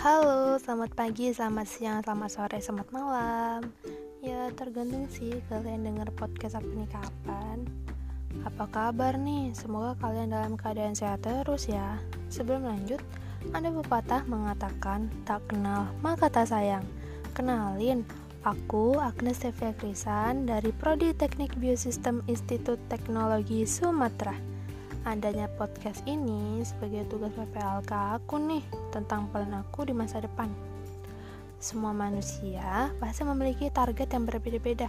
Halo, selamat pagi, selamat siang, selamat sore, selamat malam. Ya tergantung sih kalian denger podcast aku ini kapan. Apa kabar nih? Semoga kalian dalam keadaan sehat terus ya. Sebelum lanjut, ada pepatah mengatakan Tak kenal maka tak sayang. Kenalin, aku Agnes Tevia Krisan dari Prodi Teknik Biosistem Institut Teknologi Sumatera adanya podcast ini sebagai tugas PPLK aku nih tentang peran aku di masa depan. Semua manusia pasti memiliki target yang berbeda-beda.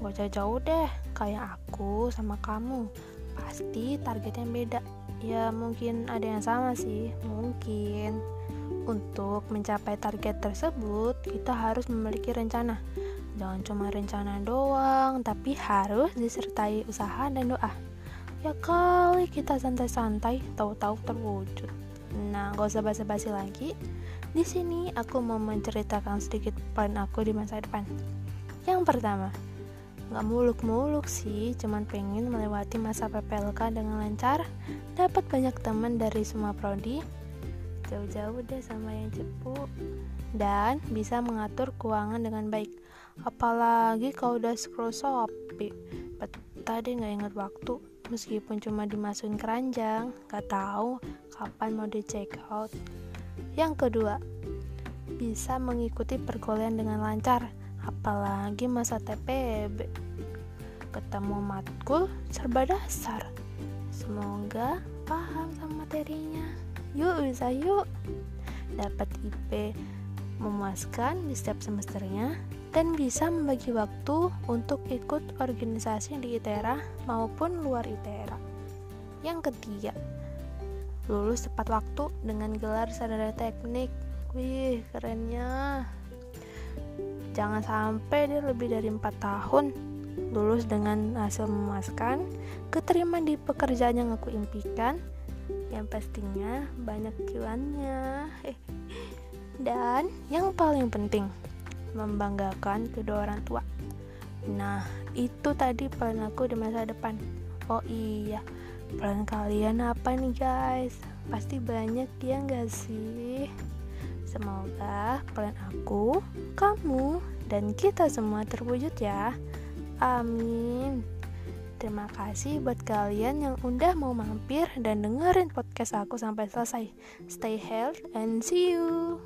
Gak jauh-jauh deh, kayak aku sama kamu. Pasti targetnya beda. Ya mungkin ada yang sama sih, mungkin. Untuk mencapai target tersebut, kita harus memiliki rencana. Jangan cuma rencana doang, tapi harus disertai usaha dan doa ya kali kita santai-santai tahu-tahu terwujud. Nah gak usah basa-basi lagi. Di sini aku mau menceritakan sedikit plan aku di masa depan. Yang pertama nggak muluk-muluk sih cuman pengen melewati masa PPLK dengan lancar dapat banyak teman dari semua prodi. Jauh-jauh deh sama yang cepu. Dan bisa mengatur keuangan dengan baik. Apalagi kalau udah scroll shopee. Betah deh nggak inget waktu meskipun cuma dimasukin keranjang gak tahu kapan mau di check out. Yang kedua bisa mengikuti perkuliahan dengan lancar apalagi masa TPB ketemu matkul serba dasar. Semoga paham sama materinya. Yuk bisa yuk. Dapat IP memuaskan di setiap semesternya dan bisa membagi waktu untuk ikut organisasi di ITERA maupun luar ITERA. Yang ketiga, lulus tepat waktu dengan gelar sarjana teknik. Wih, kerennya. Jangan sampai dia lebih dari 4 tahun lulus dengan hasil memuaskan, keterima di pekerjaan yang aku impikan, yang pastinya banyak cuannya. Dan yang paling penting, membanggakan kedua orang tua. Nah, itu tadi plan aku di masa depan. Oh iya, plan kalian apa nih guys? Pasti banyak ya gak sih? Semoga plan aku, kamu, dan kita semua terwujud ya. Amin. Terima kasih buat kalian yang udah mau mampir dan dengerin podcast aku sampai selesai. Stay healthy and see you.